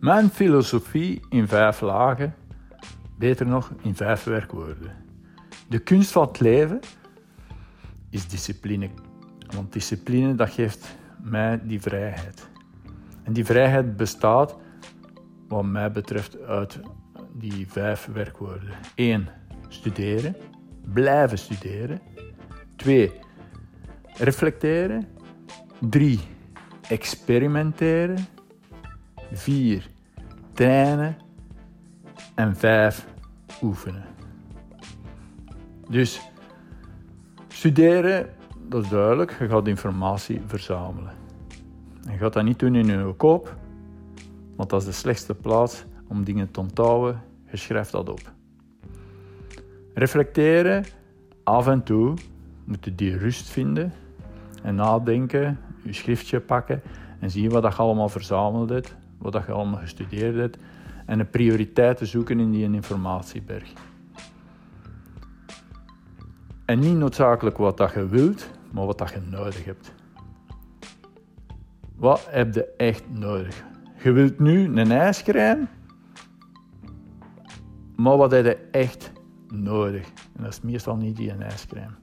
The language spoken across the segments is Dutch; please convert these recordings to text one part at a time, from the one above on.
Mijn filosofie in vijf lagen, beter nog in vijf werkwoorden. De kunst van het leven is discipline. Want discipline dat geeft mij die vrijheid. En die vrijheid bestaat, wat mij betreft, uit die vijf werkwoorden. 1. Studeren. Blijven studeren. 2. Reflecteren. 3. Experimenteren. 4. Trainen. En 5. Oefenen. Dus studeren, dat is duidelijk. Je gaat informatie verzamelen. En je gaat dat niet doen in je kop, want dat is de slechtste plaats om dingen te onthouden. Je schrijft dat op. Reflecteren, af en toe moet je die rust vinden en nadenken, je schriftje pakken en zien wat je allemaal verzameld hebt, wat je allemaal gestudeerd hebt en een prioriteiten zoeken in die informatieberg. En niet noodzakelijk wat dat je wilt, maar wat dat je nodig hebt. Wat heb je echt nodig? Je wilt nu een ijscrème, maar wat heb je echt nodig? En dat is meestal niet die een.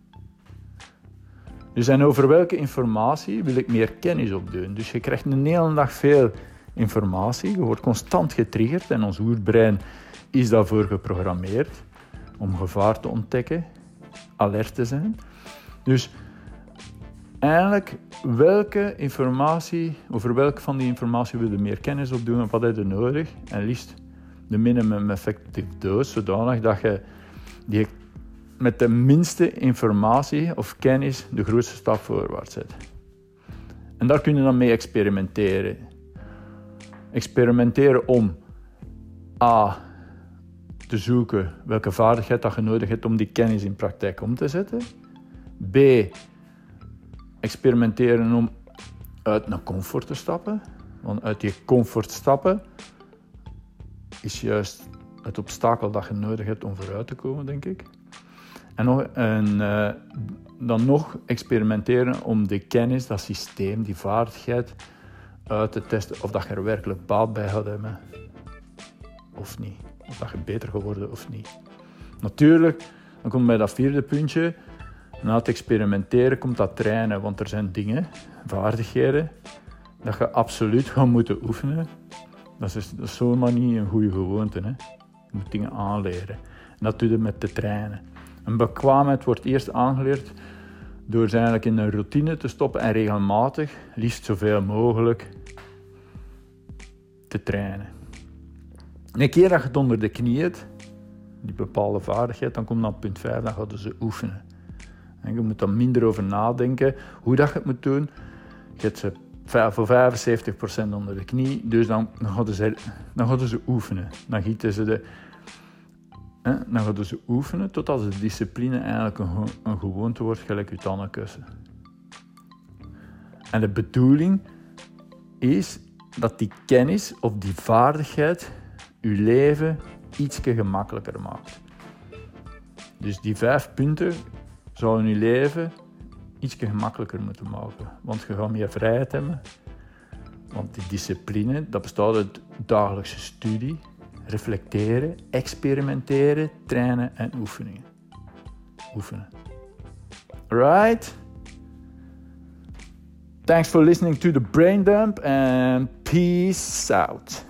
Dus en over welke informatie wil ik meer kennis opdoen? Dus je krijgt een hele dag veel informatie, je wordt constant getriggerd en ons oerbrein is daarvoor geprogrammeerd om gevaar te ontdekken, alert te zijn. Dus eigenlijk welke informatie, over welke van die informatie wil je meer kennis opdoen en wat heb je nodig? En liefst de minimum effective dose, zodanig dat je die met de minste informatie of kennis de grootste stap voorwaarts zet. En daar kun je dan mee experimenteren. Experimenteren om A. te zoeken welke vaardigheid dat je nodig hebt om die kennis in praktijk om te zetten. B experimenteren om uit een comfort te stappen. Want uit die comfort stappen is juist het obstakel dat je nodig hebt om vooruit te komen, denk ik. En, nog, en uh, dan nog experimenteren om de kennis, dat systeem, die vaardigheid uit te testen of dat je er werkelijk baat bij gaat hebben of niet. Of dat je beter geworden of niet. Natuurlijk, dan komt bij dat vierde puntje, na het experimenteren komt dat trainen, want er zijn dingen, vaardigheden, dat je absoluut gaat moeten oefenen. Dat is, dat is zomaar niet een goede gewoonte. Hè? Je moet dingen aanleren. En dat doe je met te trainen. Een bekwaamheid wordt eerst aangeleerd door ze eigenlijk in een routine te stoppen en regelmatig, liefst zoveel mogelijk, te trainen. een keer dat je het onder de knie hebt, die bepaalde vaardigheid, dan komt dan punt 5, dan gaan ze oefenen. En je moet dan minder over nadenken hoe dat je het moet doen. Je hebt ze voor 75% onder de knie, dus dan, dan, gaan ze, dan ze oefenen. Dan gieten ze de... Dan gaan ze oefenen totdat de discipline eigenlijk een, gewoonte wordt, gelijk je tandenkussen. En de bedoeling is dat die kennis of die vaardigheid je leven iets gemakkelijker maakt. Dus die vijf punten zou je leven iets gemakkelijker moeten maken. Want je gaat meer vrijheid hebben. Want die discipline, dat bestaat uit dagelijkse studie, reflecteren, experimenteren, trainen en oefeningen. Oefenen. Right? Thanks for listening to the brain dump and peace out.